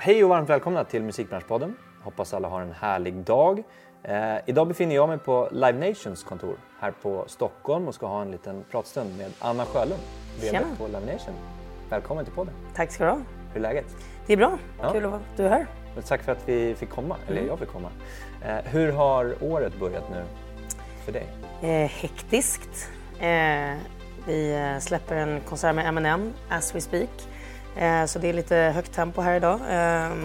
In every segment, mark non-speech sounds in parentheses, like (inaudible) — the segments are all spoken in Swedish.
Hej och varmt välkomna till Musikbranschpodden. Hoppas alla har en härlig dag. Eh, idag befinner jag mig på Live Nations kontor här på Stockholm och ska ha en liten pratstund med Anna Sjölund, VD på Live Nation. Välkommen till podden. Tack ska du ha. Hur är läget? Det är bra. Ja. Kul att du är här. Tack för att vi fick komma, eller Mm. jag fick komma. Eh, hur har året börjat nu för dig? Eh, hektiskt. Eh, vi släpper en konsert med Eminem, As We Speak. Eh, så det är lite högt tempo här idag. Eh,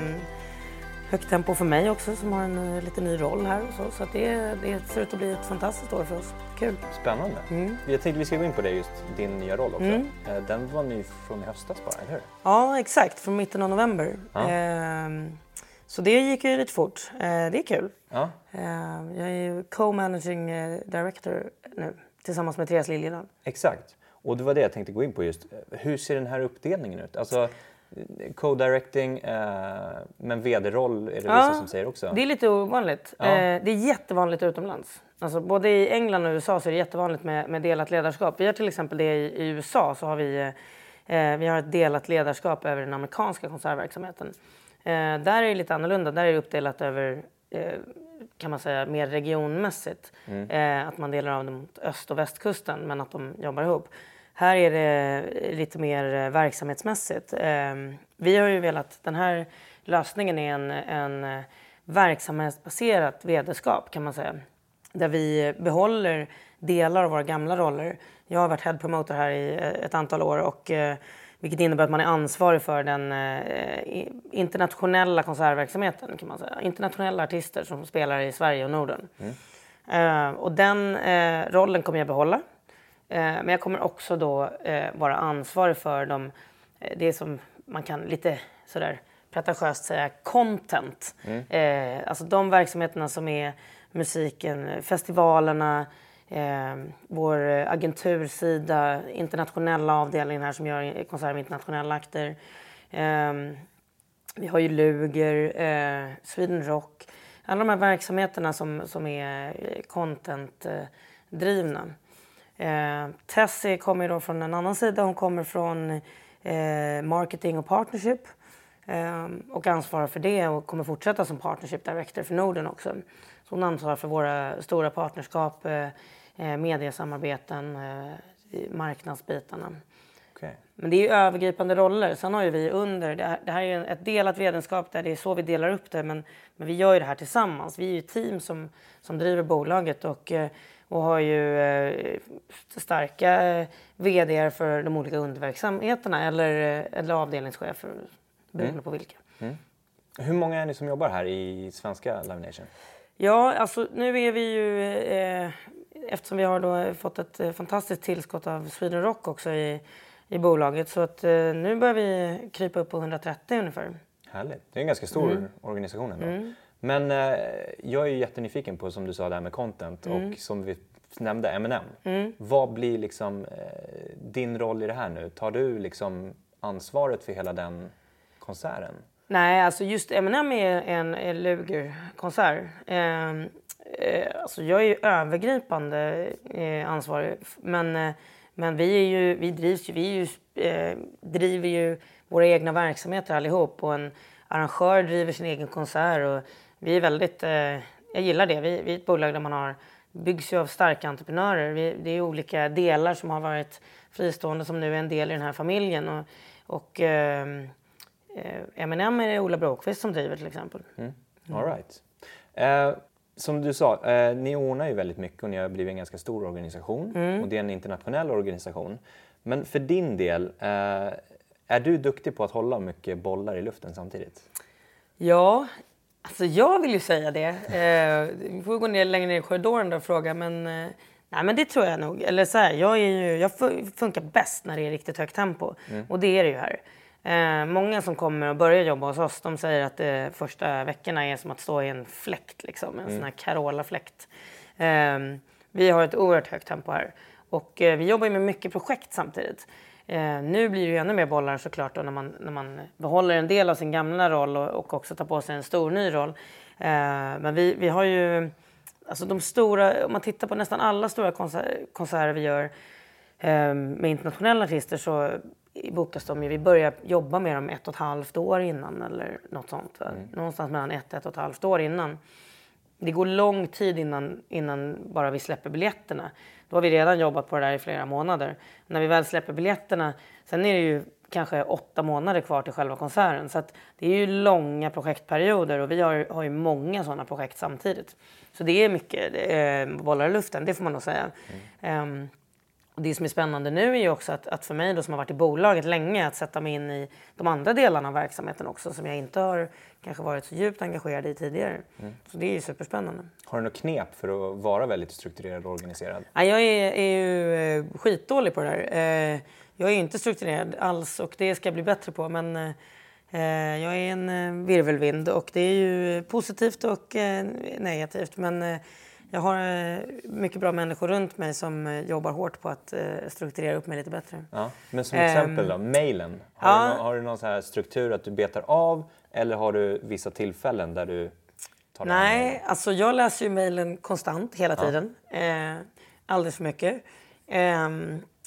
högt tempo för mig också som har en eh, lite ny roll här. Och så så det, det ser ut att bli ett fantastiskt år för oss. Kul. Spännande. Mm. Jag tänkte vi ska gå in på det just, din nya roll också. Mm. Eh, den var ny från i höstas bara, eller hur? Ja, exakt. Från mitten av november. Ja. Eh, så det gick ju lite fort. Det är kul. Ja, Eh, jag är ju co-managing director nu tillsammans med Therese Liljedahl. exakt. Och det var det jag tänkte gå in på just. Hur ser den här uppdelningen ut? Alltså, eh, co-directing, eh, men vd-roll är det vissa Ja, som säger också. Det är lite ovanligt. Ja. Eh, det är jättevanligt utomlands. Alltså, både i England och USA så är det jättevanligt med, med delat ledarskap. Vi har till exempel det i, i USA så har vi, eh, vi har ett delat ledarskap över den amerikanska konsertverksamheten. Eh, där är det lite annorlunda. Där är det uppdelat över eh, kan man säga mer regionmässigt. Eh, att man delar av det mot öst och västkusten men att de jobbar ihop. Här är det lite mer eh, verksamhetsmässigt. Eh, vi har ju velat, den här lösningen är en, en eh, verksamhetsbaserat vd-skap kan man säga. Där vi behåller delar av våra gamla roller. Jag har varit head promoter här i eh, ett antal år och vilket innebär att man är ansvarig för den internationella konsertverksamheten kan man säga. Internationella artister som spelar i Sverige och Norden. Eh, och den rollen kommer jag behålla. Eh, men jag kommer också då eh, vara ansvarig för de, eh, det som man kan lite sådär pretentiöst säga content. Eh, alltså de verksamheterna som är musiken, festivalerna, eh, vår agentursida, internationella avdelningen här som gör konserter med internationella akter. Eh, vi har ju Luger, eh, Sweden Rock. Alla de här verksamheterna som, som är content-drivna. Eh, Tessie kommer då från en annan sida. Hon kommer från eh, marketing och partnership. Eh, och ansvarar för det och kommer fortsätta som partnership director för Norden också. Så hon ansvarar för våra stora partnerskap, eh, eh, mediesamarbeten, eh, marknadsbitarna. Okej. Men det är ju övergripande roller. Sen har ju vi under, det här, det här är ett delat vetenskap där det är så vi delar upp det. Men, men vi gör ju det här tillsammans. Vi är ju ett team som, som driver bolaget och, eh, och har ju eh, starka eh, vd för de olika underverksamheterna eller, eh, eller avdelningschefer beroende på vilka. Hur många är ni som jobbar här i svenska Live Nation? Ja, alltså nu är vi ju... Eh, eftersom vi har fått ett eh, fantastiskt tillskott av Sweden Rock också i, i bolaget så att eh, nu börjar vi krypa upp på 130 ungefär. Härligt. Det är en ganska stor Mm. organisation ändå. Men eh, jag är ju jättenyfiken på, som du sa, det här med content Mm. och som vi nämnde, Eminem. Vad blir liksom eh, din roll i det här nu? Tar du liksom ansvaret för hela den konserten? Nej, alltså just Eminem är en, en Luger-konsert. Eh, eh, alltså jag är ju övergripande eh, ansvarig. Men, eh, men vi, är ju, vi drivs ju, vi ju, eh, driver ju våra egna verksamheter allihop. Och en arrangör driver sin egen konsert. Och vi är väldigt, eh, jag gillar det. Vi, vi är ett bolag där man har byggs ju av starka entreprenörer. Vi, det är olika delar som har varit fristående som nu är en del i den här familjen. Och, och ehm, Eh, Eminem är det Ola Bråkvist som driver till exempel. All right. Eh, som du sa, eh, ni ordnar ju väldigt mycket och ni har blivit en ganska stor organisation Mm. och det är en internationell organisation. Men för din del, eh, är du duktig på att hålla mycket bollar i luften samtidigt? Ja, alltså jag vill ju säga det. Eh, vi får gå ner längre ner i korridoren och fråga men, eh, nej, men det tror jag nog. Eller så här, jag, är ju, jag fu- funkar bäst när det är riktigt högt tempo och det är det ju här. Eh, många som kommer och börjar jobba hos oss de säger att de första veckorna är som att stå i en fläkt, liksom, en sån här Carola-fläkt. Eh, vi har ett oerhört högt tempo här och eh, vi jobbar med mycket projekt samtidigt. Eh, nu blir det ju ännu mer bollar såklart då när man, när man behåller en del av sin gamla roll och, och också tar på sig en stor ny roll. Eh, men vi, vi har ju, alltså de stora, om man tittar på nästan alla stora konser, konserter vi gör eh, med internationella artister så bokas de ju, vi börjar jobba med dem ett och ett halvt år innan eller något sånt. Mm. Någonstans mellan ett, ett och ett halvt år innan. Det går lång tid innan, innan bara vi släpper biljetterna. Då har vi redan jobbat på det där i flera månader. När vi väl släpper biljetterna, sen är det ju kanske åtta månader kvar till själva konserten. Så det är ju långa projektperioder och vi har, har ju många sådana projekt samtidigt. Så det är mycket eh, bollar i luften, det får man nog säga. Mm. Um, och det som är spännande nu är ju också att, att, för mig då som har varit i bolaget länge att sätta mig in i de andra delarna av verksamheten också som jag inte har kanske varit så djupt engagerad i tidigare. Mm. Så det är ju superspännande. Har du något knep för att vara väldigt strukturerad och organiserad? Ja, jag är, är ju eh, skitdålig på det där. Eh, jag är inte strukturerad alls och det ska jag bli bättre på men eh, jag är en virvelvind och det är ju positivt och negativt men jag har eh, mycket bra människor runt mig som eh, jobbar hårt på att eh, strukturera upp mig lite bättre. Ja, men som exempel då, mailen. Har, ja. du någon, har du någon så struktur att du betar av eller har du vissa tillfällen där du tar Nej, alltså jag läser ju mailen konstant hela tiden. Ja. Eh, alldeles för mycket. Eh,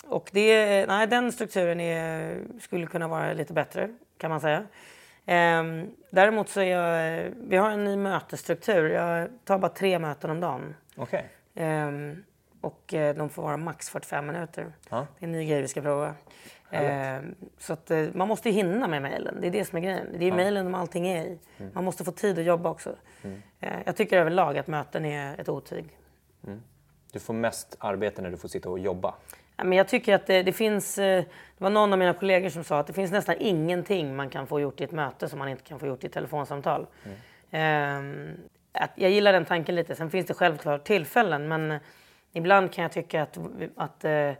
och det, nej, den strukturen är, skulle kunna vara lite bättre kan man säga. Um, däremot så är jag, vi har en ny mötesstruktur. Jag tar bara tre möten om dagen. Okay. Ehm, och uh, de får vara max 45 minuter. Ja. Det är en ny grej vi ska prova. Um, så att, uh, man måste hinna med mejlen. Det är det som är grejen. Det är ja. mejlen som allting är i. Mm. Man måste få tid att jobba också. Mm. Uh, jag tycker överlag att möten är ett otyg. Mm. Du får mest arbete när du får sitta och jobba. Men jag tycker att det, det, finns, eh, det var någon av mina kollegor som sa att det finns nästan ingenting man kan få gjort i ett möte som man inte kan få gjort i ett telefonsamtal. Mm. att jag gillar den tanken lite. Sen finns det självklart tillfällen men ibland kan jag tycka att, att eh,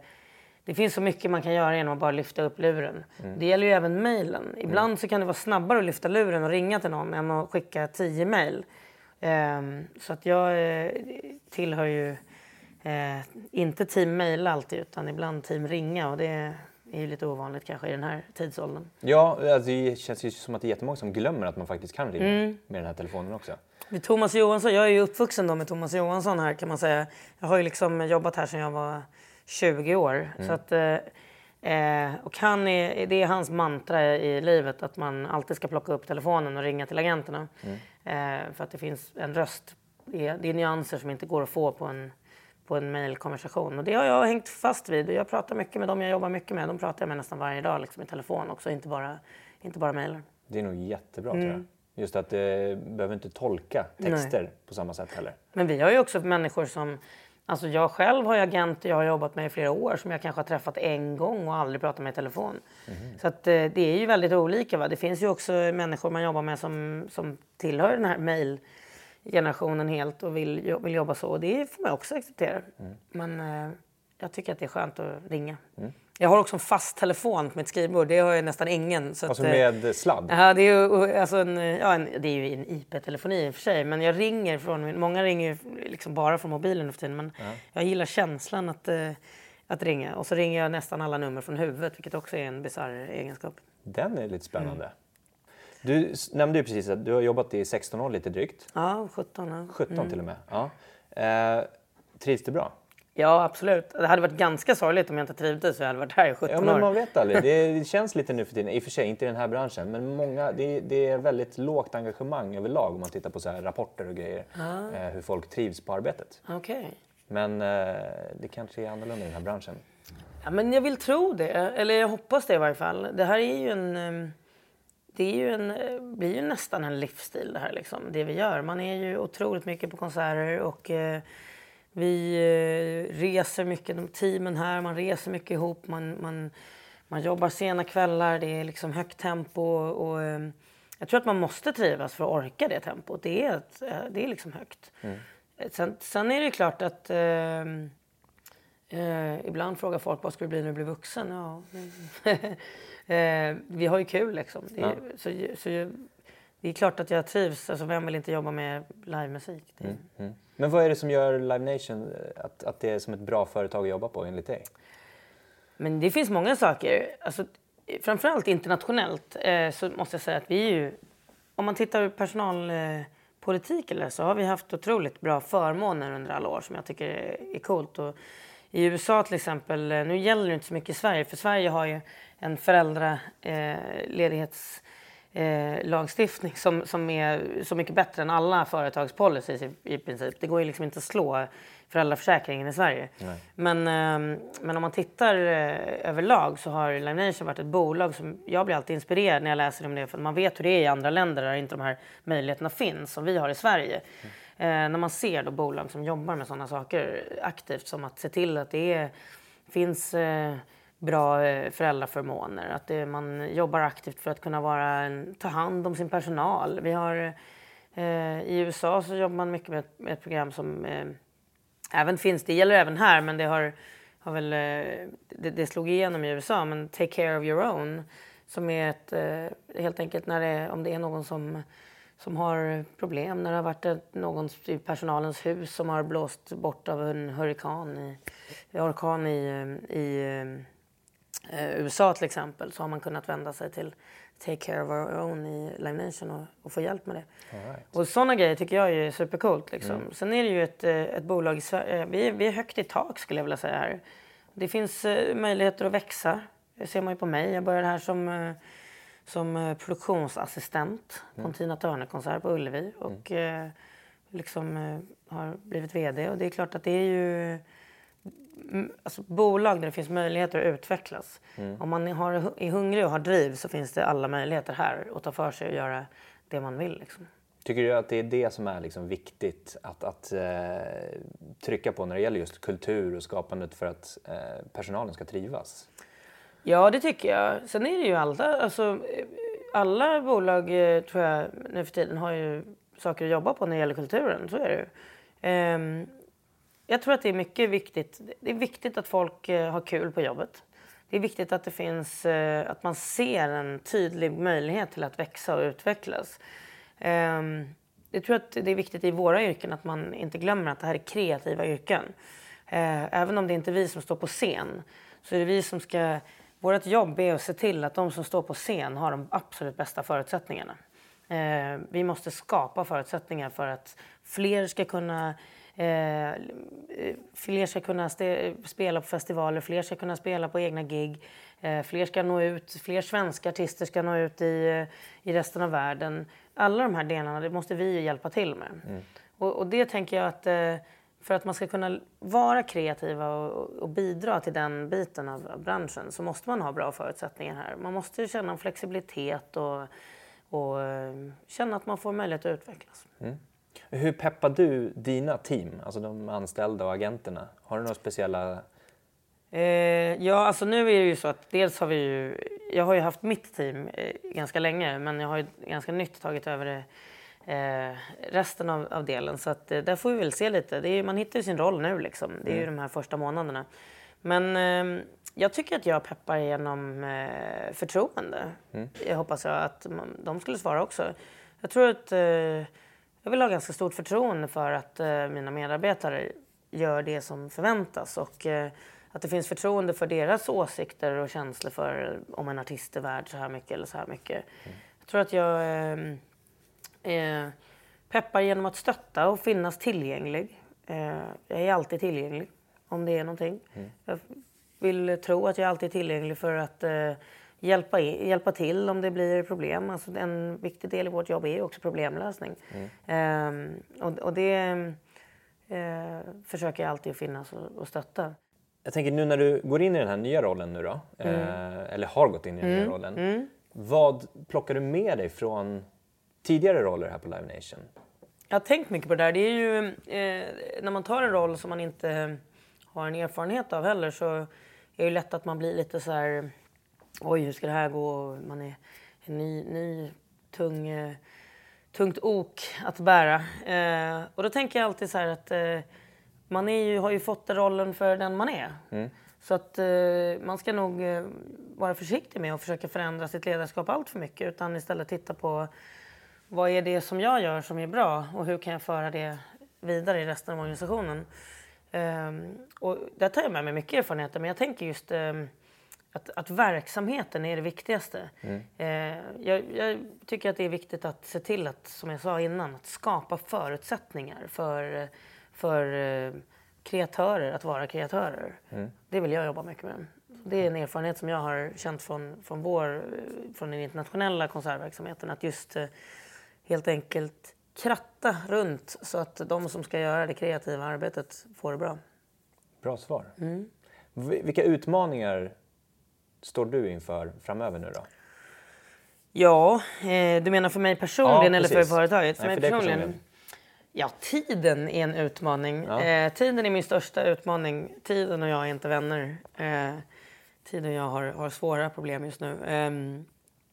det finns så mycket man kan göra genom att bara lyfta upp luren. Mm. Det gäller ju även mejlen. Ibland mm. så kan det vara snabbare att lyfta luren och ringa till någon än att skicka tio mejl. Um, så att jag eh, tillhör ju Eh, inte team maila alltid utan ibland team ringa och det är ju lite ovanligt kanske i den här tidsåldern. Ja, alltså det känns ju som att det är jättemånga som glömmer att man faktiskt kan ringa mm. med den här telefonen också. Thomas Johansson, jag är ju uppvuxen då med Thomas Johansson här kan man säga. Jag har ju liksom jobbat här sedan jag var 20 år. Mm. Så att, eh, och han är, det är hans mantra i livet att man alltid ska plocka upp telefonen och ringa till agenterna. Mm. Eh, för att det finns en röst. Det är, det är nyanser som inte går att få på en på en mejlkonversation. Och det har jag hängt fast vid. Jag pratar mycket med dem jag jobbar mycket med. De pratar jag med nästan varje dag liksom, i telefon också, inte bara, inte bara mejlar. Det är nog jättebra mm. tror jag. Just att det behöver inte tolka texter Nej. på samma sätt heller. Men vi har ju också människor som Alltså jag själv har ju agenter jag har jobbat med i flera år som jag kanske har träffat en gång och aldrig pratat med i telefon. Mm. Så att, eh, det är ju väldigt olika. Va? Det finns ju också människor man jobbar med som, som tillhör den här mejl generationen helt och vill, vill jobba så. Och det får man också acceptera. Mm. Men eh, jag tycker att det är skönt att ringa. Mm. Jag har också en fast telefon på mitt skrivbord. Det har ju nästan ingen. Så alltså att, med sladd? Ja, det är ju, alltså en, ja, en, det är ju en IP-telefoni i och för sig. Men jag ringer från... Många ringer liksom bara från mobilen nu för tiden. Men ja. jag gillar känslan att, uh, att ringa. Och så ringer jag nästan alla nummer från huvudet, vilket också är en bisarr egenskap. Den är lite spännande. Du nämnde ju precis att du har jobbat i 16 år lite drygt. Ja, 17. Ja. 17 mm. till och med. Ja. Eh, trivs du bra? Ja, absolut. Det hade varit ganska sorgligt om jag inte trivdes så jag hade varit här i 17 år. Ja, men man vet aldrig. Det (laughs) känns lite nu för tiden, i och för sig inte i den här branschen, men många, det, det är väldigt lågt engagemang överlag om man tittar på så rapporter och grejer. Ah. Eh, hur folk trivs på arbetet. Okay. Men eh, det kanske är annorlunda i den här branschen. Ja, men jag vill tro det, eller jag hoppas det i varje fall. Det här är ju en... Det är ju en, eh, blir ju nästan en livsstil det här liksom, det vi gör. Man är ju otroligt mycket på konserter och eh, vi eh, reser mycket, de teamen här, man reser mycket ihop, man, man, man jobbar sena kvällar, det är liksom högt tempo och eh, jag tror att man måste trivas för att orka det tempot. Det är, ett, eh, det är liksom högt. Mm. Sen, sen, är det klart att ibland frågar folk vad ska du bli när du blir vuxen? Ja, (laughs) eh, vi har ju kul liksom. Det, ja. så, så, det är klart att jag trivs. Alltså, vem vill inte jobba med livemusik? Mm, mm. Men vad är det som gör Live Nation eh, att, att det är som ett bra företag att jobba på enligt dig? Men det finns många saker. Alltså, framförallt internationellt eh, så måste jag säga att vi är ju... Om man tittar på personalpolitik eller så har vi haft otroligt bra förmåner under alla år som jag tycker är, är coolt. Och I USA till exempel, eh, nu gäller det inte så mycket i Sverige för Sverige har ju en föräldraledighetslagstiftning eh, som, som är så mycket bättre än alla företagspolicies i, i princip. Det går ju liksom inte att slå föräldraförsäkringen i Sverige. Men, eh, men om man tittar eh, överlag så har Live Nation varit ett bolag som jag blir alltid inspirerad när jag läser om det för man vet hur det är i andra länder där inte de här möjligheterna finns som vi har i Sverige. Mm. Eh, när man ser då bolag som jobbar med sådana saker aktivt som att se till att det är, finns eh, bra eh, föräldraförmåner, att det, man jobbar aktivt för att kunna vara en, ta hand om sin personal. Vi har, eh, I USA så jobbar man mycket med ett, med ett program som eh, även finns, det gäller även här, men det har, har väl, eh, det, det, slog igenom i USA, men Take care of your own, som är ett, eh, helt enkelt när det, om det är någon som som har problem när det har varit ett, någon i personalens hus som har blåst bort av en hurrikan i, orkan i, eh, i eh, eh, USA till exempel så har man kunnat vända sig till Take Care of Our Own i Live Nation och, och få hjälp med det. Right. Och sådana grejer tycker jag är supercoolt. Liksom. Mm. Sen är det ju ett, eh, ett bolag i Sverige, vi är, vi är högt i tak skulle jag vilja säga här. Det finns uh, möjligheter att växa. Det ser man ju på mig. Jag började här som uh, som eh, produktionsassistent på en Tina Turner-konsert på Ullevi och mm. eh, liksom eh, har blivit VD. Och det är klart att det är ju mm, alltså, bolag där det finns möjligheter att utvecklas. Mm. Om man har, är hungrig och har driv så finns det alla möjligheter här att ta för sig och göra det man vill. Liksom. Tycker du att det är det som är liksom viktigt att, att eh, trycka på när det gäller just kultur och skapandet för att eh, personalen ska trivas? Ja, det tycker jag. Sen är det ju alla, alltså, alla bolag eh, tror jag nu för tiden har ju saker att jobba på när det gäller kulturen. Så är det ju. Um, jag tror att det är mycket viktigt. Det är viktigt att folk eh, har kul på jobbet. Det är viktigt att det finns, eh, att man ser en tydlig möjlighet till att växa och utvecklas. Ehm, jag tror att det är viktigt i våra yrken att man inte glömmer att det här är kreativa yrken. Eh, även om det inte är vi som står på scen så är det vi som ska vårt jobb är att se till att de som står på scen har de absolut bästa förutsättningarna. Ehm, vi måste skapa förutsättningar för att fler ska kunna eh, fler ska kunna spela på festivaler, fler ska kunna spela på egna gig. Eh, fler ska nå ut, fler svenska artister ska nå ut i, i resten av världen. Alla de här delarna det måste vi hjälpa till med. Mm. Och, och, det tänker jag att eh, för att man ska kunna vara kreativa och, och bidra till den biten av, av, branschen så måste man ha bra förutsättningar här. Man måste känna en flexibilitet och, och eh, känna att man får möjlighet att utvecklas. Mm. Hur peppar du dina team, alltså de anställda och agenterna? Har du några speciella... Eh, ja, alltså nu är det ju så att dels har vi ju... Jag har ju haft mitt team eh, ganska länge men jag har ju ganska nytt tagit över det eh, resten av, av, delen. Så att, eh, där får vi väl se lite. Är, man hittar ju sin roll nu liksom. Det är mm. ju de här första månaderna. Men eh, jag tycker att jag peppar genom eh, förtroende. Mm. Jag hoppas jag att man, de skulle svara också. Jag tror att eh, jag vill ha ganska stort förtroende för att eh, mina medarbetare gör det som förväntas och eh, att det finns förtroende för deras åsikter och känslor för om en artist är värd så här mycket eller så här mycket. Mm. Jag tror att jag eh, Eh, peppar genom att stötta och finnas tillgänglig. Eh, jag är alltid tillgänglig om det är någonting. Mm. Jag vill tro att jag alltid är tillgänglig för att eh, hjälpa, in, hjälpa till om det blir problem. Alltså en viktig del i vårt jobb är också problemlösning. Mm. Ehm, och, och, det eh, försöker jag alltid finnas och, och stötta. Jag tänker nu när du går in i den här nya rollen nu då, mm. eh, eller har gått in i den nya mm. rollen. Mm. Vad plockar du med dig från tidigare roller här på Live Nation? Jag har tänkt mycket på det där. Det är ju, eh, när man tar en roll som man inte har en erfarenhet av heller så är det lätt att man blir lite så här... Oj, hur ska det här gå? Man är en ny, ny tung, eh, tungt ok att bära. Eh, och då tänker jag alltid så här att eh, man är ju, har ju fått rollen för den man är. Mm. Så att eh, man ska nog eh, vara försiktig med att försöka förändra sitt ledarskap allt för mycket utan istället titta på vad är det som jag gör som är bra och hur kan jag föra det vidare i resten av organisationen? Um, och där tar jag med mig mycket erfarenheter, men jag tänker just um, att, att, verksamheten är det viktigaste. Mm. Uh, jag, jag, tycker att det är viktigt att se till att, som jag sa innan, att skapa förutsättningar för, för uh, kreatörer att vara kreatörer. Mm. Det vill jag jobba mycket med. Det är en erfarenhet som jag har känt från, från, vår, från den internationella konsertverksamheten. Att just eh, helt enkelt kratta runt så att de som ska göra det kreativa arbetet får det bra. Bra svar. Mm. Vilka utmaningar står du inför framöver nu då? Ja, eh, du menar för mig personligen Ja, eller för företaget? Nej, mig för dig personligen. Ja, tiden är en utmaning. Ja. Eh, tiden är min största utmaning. Tiden och jag är inte vänner. Eh, tiden och jag har, har svåra problem just nu. Ehm,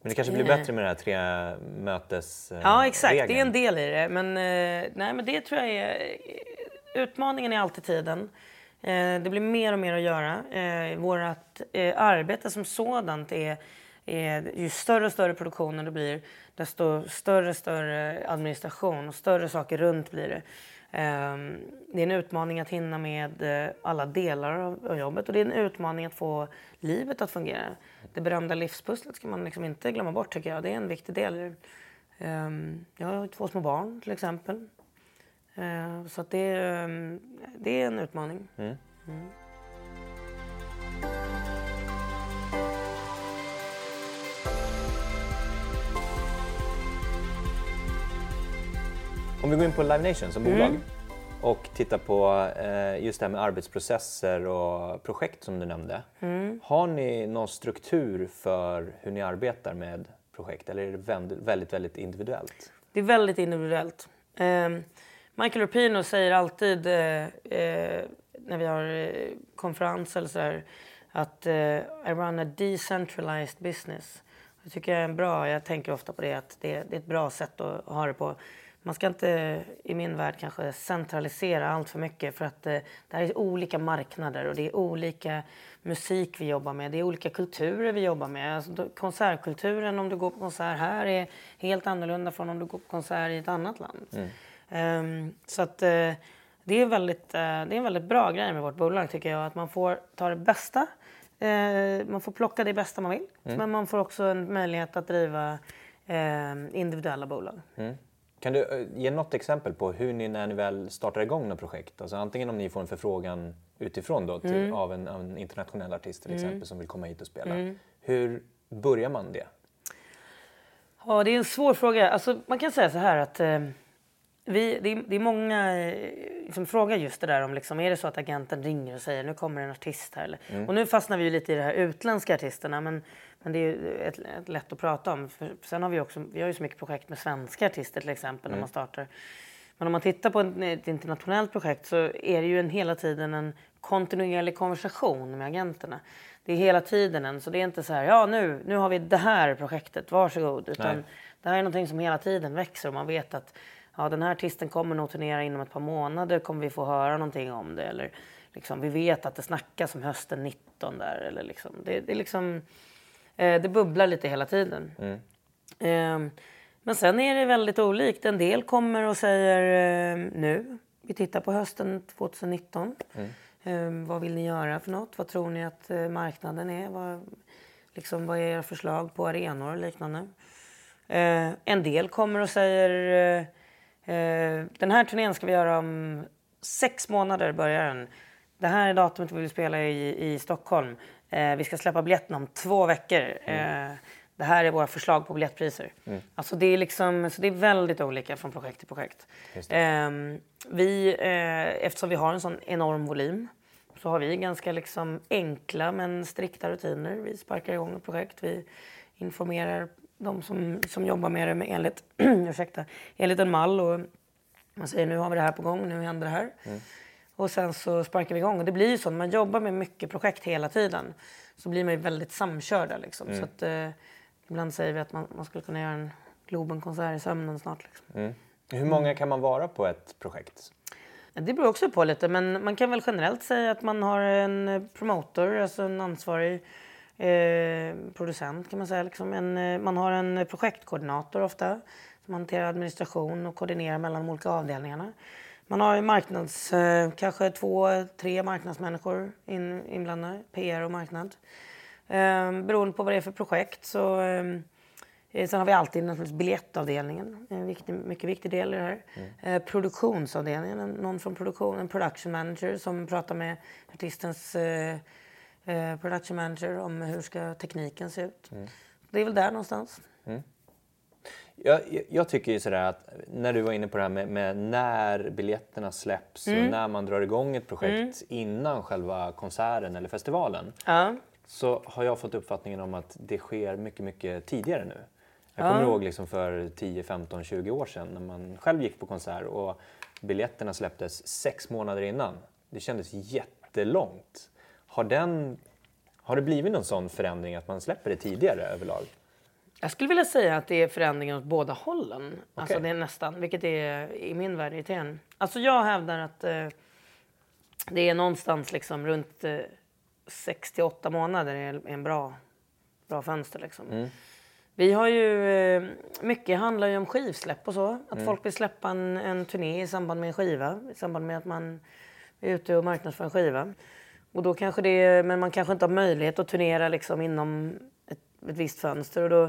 Men det kanske blir Eh. bättre med det här tre mötes eh, Ja, exakt. Det är regeln. en del i det. Men, eh, nej, men det tror jag är... Utmaningen är alltid tiden. Eh, det blir mer och mer att göra. Eh, vårt eh, arbete som sådant är, är... Ju större och större produktionen det blir, desto större och större administration och större saker runt blir det. Ehm, det är en utmaning att hinna med eh, alla delar av, jobbet och det är en utmaning att få livet att fungera. Det berömda livspusslet ska man liksom inte glömma bort tycker jag. Det är en viktig del ehm, jag har två små barn till exempel. Ehm, så att det, ehm, det är en utmaning. Om vi går in på Live Nation som bolag Mm. och tittar på eh, just det här med arbetsprocesser och projekt som du nämnde. Mm. Har ni någon struktur för hur ni arbetar med projekt eller är det väldigt, väldigt, väldigt individuellt? Det är väldigt individuellt. Michael Rapino säger alltid eh, eh, när vi har eh, konferenser eller så här, att eh, I run a decentralized business. Det tycker jag är en bra, jag tänker ofta på det, att det, det är ett bra sätt att ha det på. Man ska inte i min värld kanske centralisera allt för mycket för att eh, det här är olika marknader och det är olika musik vi jobbar med. Det är olika kulturer vi jobbar med. Alltså, då- konsertkulturen om du går på konsert här är helt annorlunda från om du går på konsert i ett annat land. Mm. Ehm, så att eh, det är, väldigt, eh, det är en väldigt bra grej med vårt bolag tycker jag. Att man får ta det bästa. Eh, man får plocka det bästa man vill. Men man får också en möjlighet att driva individuella bolag. Kan du ge något exempel på hur ni när ni väl startar igång något projekt, alltså antingen om ni får en förfrågan utifrån då till, Mm. av, en, en internationell artist till exempel som vill komma hit och spela. Hur börjar man det? Ja, det är en svår fråga. Alltså, man kan säga så här att vi, det, är, det är många eh, som frågar just det där om liksom, är det så att agenten ringer och säger nu kommer en artist här. Eller, Och nu fastnar vi ju lite i det här utländska artisterna men, men det är ju ett, ett lätt att prata om. För sen har vi också, vi har ju så mycket projekt med svenska artister till exempel när man startar. Men om man tittar på ett internationellt projekt så är det ju en, hela tiden en kontinuerlig konversation med agenterna. Det är hela tiden en, så det är inte så här, ja nu, nu har vi det här projektet, varsågod. Utan Nej. det här är någonting som hela tiden växer och man vet att ja, den här artisten kommer nog turnera inom ett par månader, kommer vi få höra någonting om det. Eller liksom, vi vet att det snackas om hösten 19 där. Eller liksom, det, det, liksom, eh, det bubblar lite hela tiden. Ehm, men sen är det väldigt olikt. En del kommer och säger eh, nu, vi tittar på hösten 2019. Ehm, vad vill ni göra för något? Vad tror ni att eh, marknaden är? Vad, liksom, vad är era förslag på arenor och liknande? Eh, en del kommer och säger eh, eh, den här turnén ska vi göra om sex månader börjar den. Det här är datumet vi vill spela i, i Stockholm. Eh, vi ska släppa biljetterna om två veckor. Eh, det här är våra förslag på biljettpriser. Alltså det, är liksom, så det är väldigt olika från projekt till projekt. Ehm, vi, eh, eftersom vi har en sån enorm volym så har vi ganska liksom enkla men strikta rutiner. Vi sparkar igång ett projekt. Vi informerar de som, som jobbar med det med enligt, (clears throat) ursäkta, enligt en mall. Och man säger nu har vi det här på gång, nu händer det här. Och sen så sparkar vi igång. Och det blir ju så, när man jobbar med mycket projekt hela tiden så blir man ju väldigt samkörda. Liksom. Så att, eh, ibland säger vi att man, man skulle kunna göra en Globenkonsert i sömnen snart. Liksom. Hur många kan man vara på ett projekt? Det beror också på lite, men man kan väl generellt säga att man har en promotor, alltså en ansvarig eh, producent kan man säga. Liksom en, eh, man har en projektkoordinator ofta som hanterar administration och koordinerar mellan de olika avdelningarna. Man har marknads, eh, kanske två, tre marknadsmänniskor in, inblandade, PR och marknad. Eh, beroende på vad det är för projekt så eh, Sen har vi alltid naturligtvis biljettavdelningen, en viktig, mycket viktig del i det här. Eh, produktionsavdelningen, en- någon från produktion, en production manager som pratar med artistens eh, eh, production manager om hur ska tekniken se ut. Det är väl där någonstans. Jag, jag- jag tycker ju sådär att när du var inne på det här med, med när biljetterna släpps och när man drar igång ett projekt innan själva konserten eller festivalen Ja. så har jag fått uppfattningen om att det sker mycket, mycket tidigare nu. Jag kommer ihåg liksom för 10, 15, 20 år sedan när man själv gick på konsert och biljetterna släpptes sex månader innan. Det kändes jättelångt. Har, den, har det blivit någon sån förändring att man släpper det tidigare överlag? Jag skulle vilja säga att det är förändringar åt båda hållen. Alltså Okej. det är nästan, vilket är i min värld irriterande. Alltså jag hävdar att eh, det är någonstans liksom runt eh, 6 till 8 månader är en bra, bra fönster liksom. Vi har ju, eh, mycket handlar ju om skivsläpp och så. Att folk vill släppa en, en turné i samband med en skiva. I samband med att man är ute och marknadsför en skiva. Och då kanske det, men man kanske inte har möjlighet att turnera liksom inom ett, ett visst fönster. Och då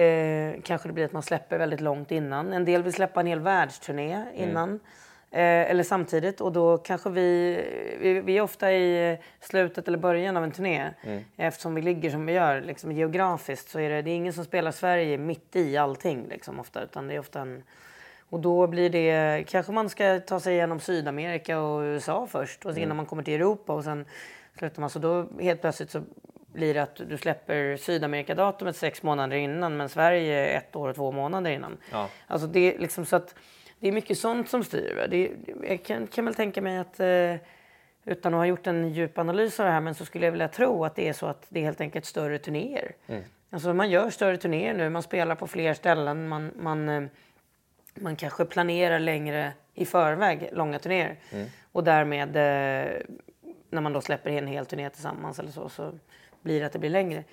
eh, kanske det blir att man släpper väldigt långt innan. En del vill släppa en hel världsturné innan. Eh, eller samtidigt. Och då kanske vi, vi, vi är ofta i slutet eller början av en turné. Eftersom vi ligger som vi gör liksom geografiskt så är det, det är ingen som spelar Sverige mitt i allting liksom ofta. Utan det är ofta en, och då blir det, kanske man ska ta sig igenom Sydamerika och USA först och sen innan man kommer till Europa och sen slutar man. Så då helt plötsligt så blir det att du släpper Sydamerikadatumet sex månader innan men Sverige ett år och två månader innan. Ja. Alltså det är liksom så att det är mycket sånt som styr. Det, jag kan, kan väl tänka mig att eh, utan att ha gjort en djup analys av det här men så skulle jag vilja tro att det är så att det är helt enkelt större turnéer. Alltså man gör större turnéer nu, man spelar på fler ställen, man, man, eh, man kanske planerar längre i förväg långa turnéer. Och därmed eh, när man då släpper en hel turné tillsammans eller så, så blir det att det blir längre.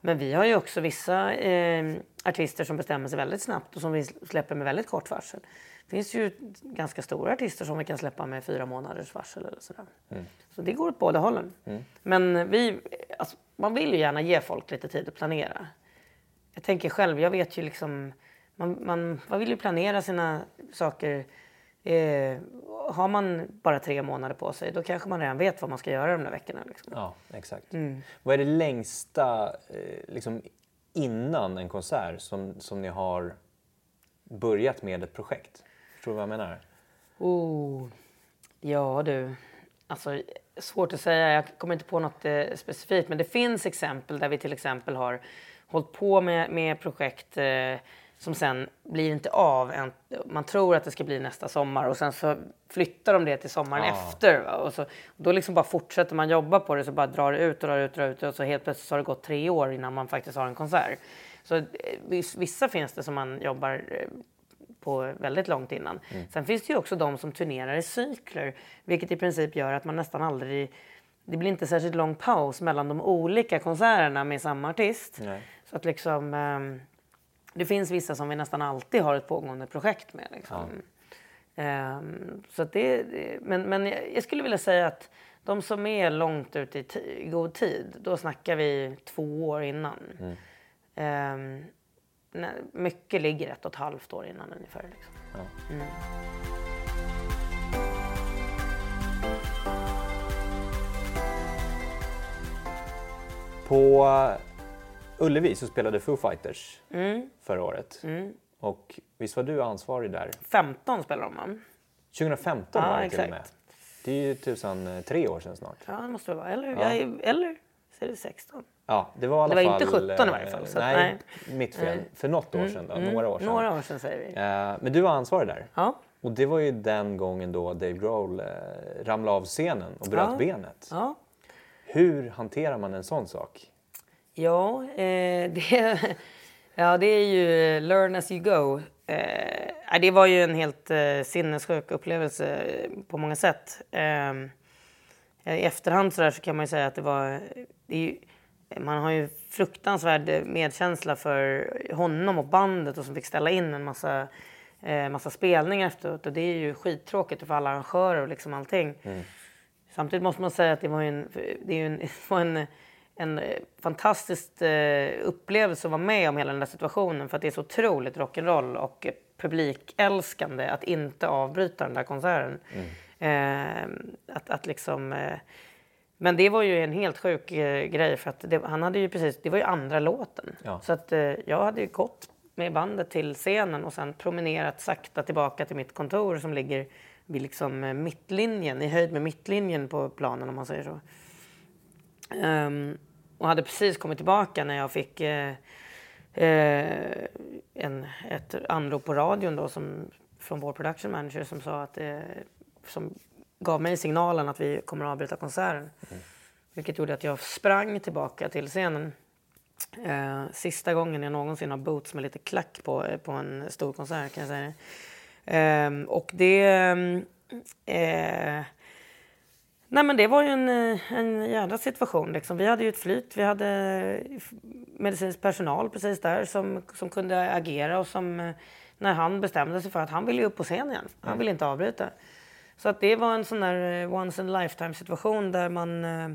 Men vi har ju också vissa eh, artister som bestämmer sig väldigt snabbt och som vi släpper med väldigt kort varsel. Det finns ju ganska stora artister som vi kan släppa med fyra månaders varsel eller sådär. Så det går åt båda hållen. Men vi, alltså, man vill ju gärna ge folk lite tid att planera. Jag tänker själv, jag vet ju liksom, man, man, man vill ju planera sina saker. Eh, har man bara tre månader på sig, då kanske man redan vet vad man ska göra de där veckorna. Liksom. Ja, exakt. Vad är det längsta eh, liksom, innan en konsert som, som ni har börjat med ett projekt? Förstår du vad jag menar? Oh. Ja du, alltså svårt att säga. Jag kommer inte på något eh, specifikt. Men det finns exempel där vi till exempel har hållit på med, med projekt eh, som sen blir inte av. En, man tror att det ska bli nästa sommar och sen så flyttar de det till sommaren Ah. efter. Va? Och så, då liksom bara fortsätter man jobba på det så bara drar det ut och drar ut och drar ut och så helt plötsligt så har det gått tre år innan man faktiskt har en konsert. Så eh, vis- vissa finns det som man jobbar eh, på väldigt långt innan. Sen finns det ju också de som turnerar i cykler, vilket i princip gör att man nästan aldrig... Det blir inte särskilt lång paus mellan de olika konserterna med samma artist. Nej. Så att liksom... ehm, det finns vissa som vi nästan alltid har ett pågående projekt med. Liksom. Ehm, så det, det, men men jag, jag skulle vilja säga att de som är långt ute i, i god tid, då snackar vi två år innan. Ehm, nej, mycket ligger ett och ett halvt år innan ungefär. Liksom. På Ullevi så spelade Foo Fighters Mm. förra året. Och visst var du ansvarig där? 15 spelar de va? 2015 Ja, var det till och exakt. med. Det är ju tusan eh, tre år sedan snart. Ja, det måste det vara. Eller, Ja. jag eller så är det 16. Ja, det var Det var fall... inte 17 i eh, varje fall, så nej, nej. mitt fel. Nej. För något år sedan då, några år sedan. Några år sedan säger vi. Eh, Men du var ansvarig där. Ja. Och det var ju den gången då Dave Grohl eh, ramlade av scenen och bröt Ja. benet. ja. Hur hanterar man en sån sak? Ja, eh, (laughs) det, ja, det är ju learn as you go. Eh, det var ju en helt eh, sinnessjuk upplevelse på många sätt. Eh, I efterhand så, så kan man säga att det var... Det ju, man har ju fruktansvärd medkänsla för honom och bandet och som fick ställa in en massa, eh, massa spelningar efteråt. Och det är ju skittråkigt för alla arrangörer och liksom allting. Samtidigt måste man säga att det var ju en, det är ju en, (laughs) det var en, en eh, fantastisk eh, upplevelse att vara med om hela den där situationen för att det är så otroligt rock'n'roll och publikälskande att inte avbryta den där konserten. Eh, att, att liksom... Eh, men det var ju en helt sjuk eh, grej för att det, han hade ju precis, det var ju andra låten. Ja. Så att eh, jag hade ju gått med bandet till scenen och sen promenerat sakta tillbaka till mitt kontor som ligger vid liksom mittlinjen, i höjd med mittlinjen på planen om man säger så. Ehm, och hade precis kommit tillbaka när jag fick eh, eh, en, ett anrop på radion då som, från vår production manager som sa att eh, som gav mig signalen att vi kommer att avbryta konserten. Vilket gjorde att jag sprang tillbaka till scenen. Eh, sista gången jag någonsin har boots med lite klack på, eh, på en stor konsert kan jag säga. Ehm, och det... Eh, nej men det var ju en, eh, en jävla situation. Liksom. Vi hade ju ett flyt. Vi hade f- medicinsk personal precis där som, som kunde agera och som eh, när han bestämde sig för att han ville upp på scen igen. Han ville inte avbryta. Så att det var en sån där eh, once in a lifetime situation där man eh,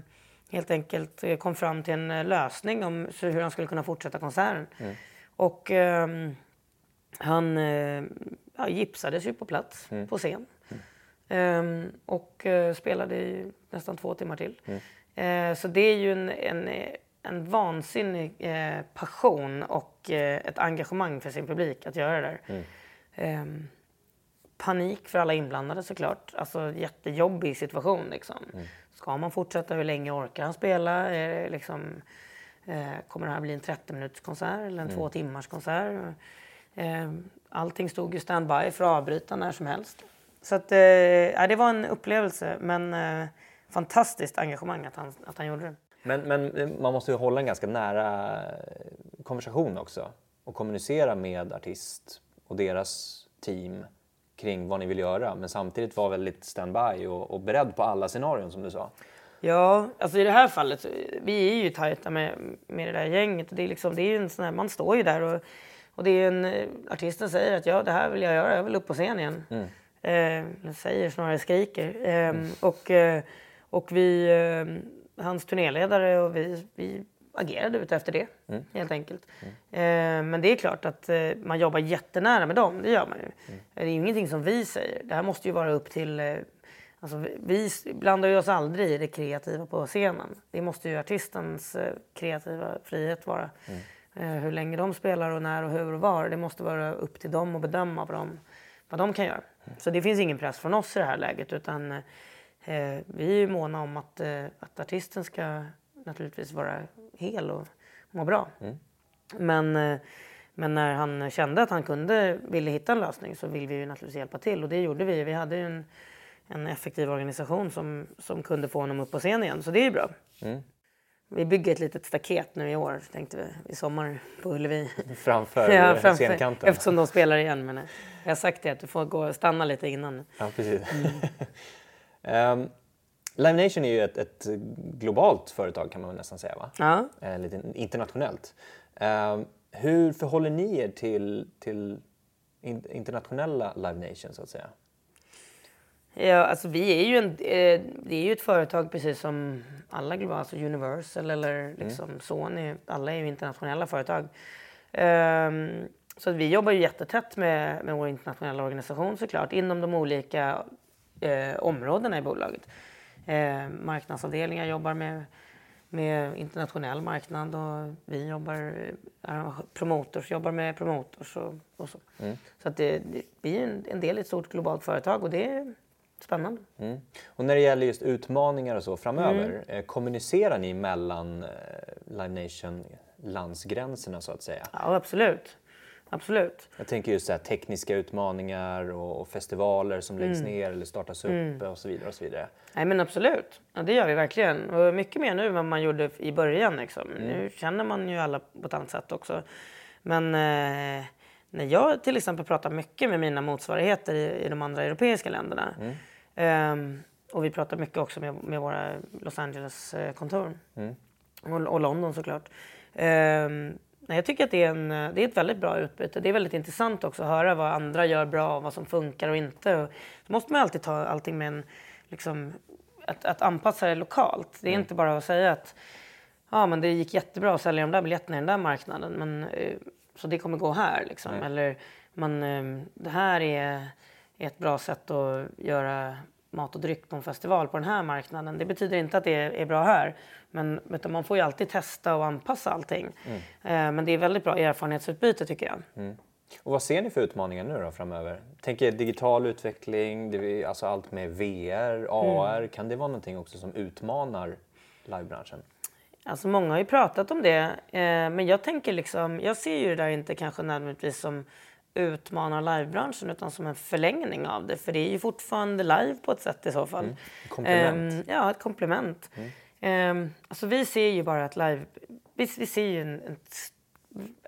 helt enkelt eh, kom fram till en eh, lösning om hur han skulle kunna fortsätta konserten. Och ehm, han eh, ja, gipsades ju på plats på scen. Ehm, och eh, spelade i nästan två timmar till. Eh, så det är ju en, en, en vansinnig eh, passion och ett engagemang för sin publik att göra det där. Ehm, panik för alla inblandade såklart. Alltså jättejobbig situation liksom. Ska man fortsätta? Hur länge orkar han spela? Är liksom, kommer det här bli en 30 minuters konsert eller en två timmars konsert? Eh, allting stod ju standby för att avbryta när som helst. Så att, eh, ja, det var en upplevelse men eh, fantastiskt engagemang att han, att han gjorde det. Men, men eh, man måste ju hålla en ganska nära eh, konversation också och kommunicera med artist och deras team kring vad ni vill göra men samtidigt vara väldigt standby och, och beredd på alla scenarion som du sa. Ja, alltså i det här fallet, så- vi är ju tajta med, med det där gänget. Det är, liksom, det är en sån här, man står ju där och, och det är en, eh, artisten säger att ja, det här vill jag göra, jag vill upp på scen igen. Eh, säger snarare skriker. Eh, och, eh, och vi, eh, hans turnéledare och vi, vi agerade ut efter det helt enkelt. Eh, men det är klart att eh, man jobbar jättenära med dem, det gör man ju. Det är ju ingenting som vi säger. Det här måste ju vara upp till Alltså, vi, blandar ju oss aldrig i det kreativa på scenen. Det måste ju artistens kreativa frihet vara. Eh, hur länge de spelar och när och hur och var. Det måste vara upp till dem att bedöma vad de, vad de kan göra. Så det finns ingen press från oss i det här läget. Utan eh, vi är måna om att, eh, att artisten ska naturligtvis vara hel och må bra. Men, eh, men när han kände att han kunde, ville hitta en lösning så vill vi ju naturligtvis hjälpa till. Och det gjorde vi. Vi hade ju en, en effektiv organisation som, som kunde få honom upp på scen igen. Så det är ju bra. Vi bygger ett litet staket nu i år, tänkte vi, i sommar på Ullevi. Framför, (laughs) Ja, framför- scenkanten. Eftersom de spelar igen. Men jag har sagt det att du får gå och stanna lite innan. Ja, precis. um, (laughs) Live Nation är ju ett, ett globalt företag kan man nästan säga, va? Ja. Eh, lite internationellt. Ehm, hur förhåller ni er till, till in, internationella Live Nation så att säga? Ja, alltså vi är ju, en, eh, det är ju ett företag precis som alla globala, alltså Universal eller liksom Sony. Alla är ju internationella företag. Ehm, så att vi jobbar ju jättetätt med, med vår internationella organisation såklart inom de olika eh, områdena i bolaget. Eh, marknadsavdelningar jobbar med, med internationell marknad och vi jobbar, eh, promotors jobbar med promotors och, och så. Så att det, det, vi är en, en del i ett stort globalt företag och det spännande. Mm. Och när det gäller just utmaningar och så framöver, Mm. eh, kommunicerar ni mellan eh, Live Nation landsgränserna så att säga? Ja, absolut. Absolut. Jag tänker just så här, tekniska utmaningar och, och festivaler som läggs Mm. ner eller startas upp och så vidare. Och så vidare. Nej men absolut. Ja, det gör vi verkligen. Och mycket mer nu än vad man gjorde i början. Liksom. Nu känner man ju alla på ett annat sätt också. Men eh, när jag till exempel pratar mycket med mina motsvarigheter i, i de andra europeiska länderna. Ehm, och vi pratar mycket också med, med våra Los Angeles-kontor. Och, och London såklart. Ehm, nej, jag tycker att det är, en, det är ett väldigt bra utbyte. Det är väldigt intressant också att höra vad andra gör bra och vad som funkar och inte. Och så måste man alltid ta allting med en, liksom, att, att anpassa det lokalt. Det är inte bara att säga att ja, men det gick jättebra att sälja de där biljetterna i den där marknaden. Men, eh, så det kommer gå här. Liksom. Eller man, eh, det här är ett bra sätt att göra mat och dryck på en festival på den här marknaden. Det betyder inte att det är bra här. Men man får ju alltid testa och anpassa allting. Mm. Eh, men det är väldigt bra erfarenhetsutbyte tycker jag. Mm. Och vad ser ni för utmaningar nu då framöver? Tänker digital utveckling, det, alltså allt med VR, AR. Mm. Kan det vara någonting också som utmanar livebranschen? Alltså många har ju pratat om det, eh, men jag tänker liksom, jag ser ju det där inte kanske nödvändigtvis som utmanar livebranschen utan som en förlängning av det. För det är ju fortfarande live på ett sätt i så fall. Mm. Komplement. Um, ja, ett komplement. Mm. Um, alltså vi ser ju bara att live... Vi, vi ser ju en, en,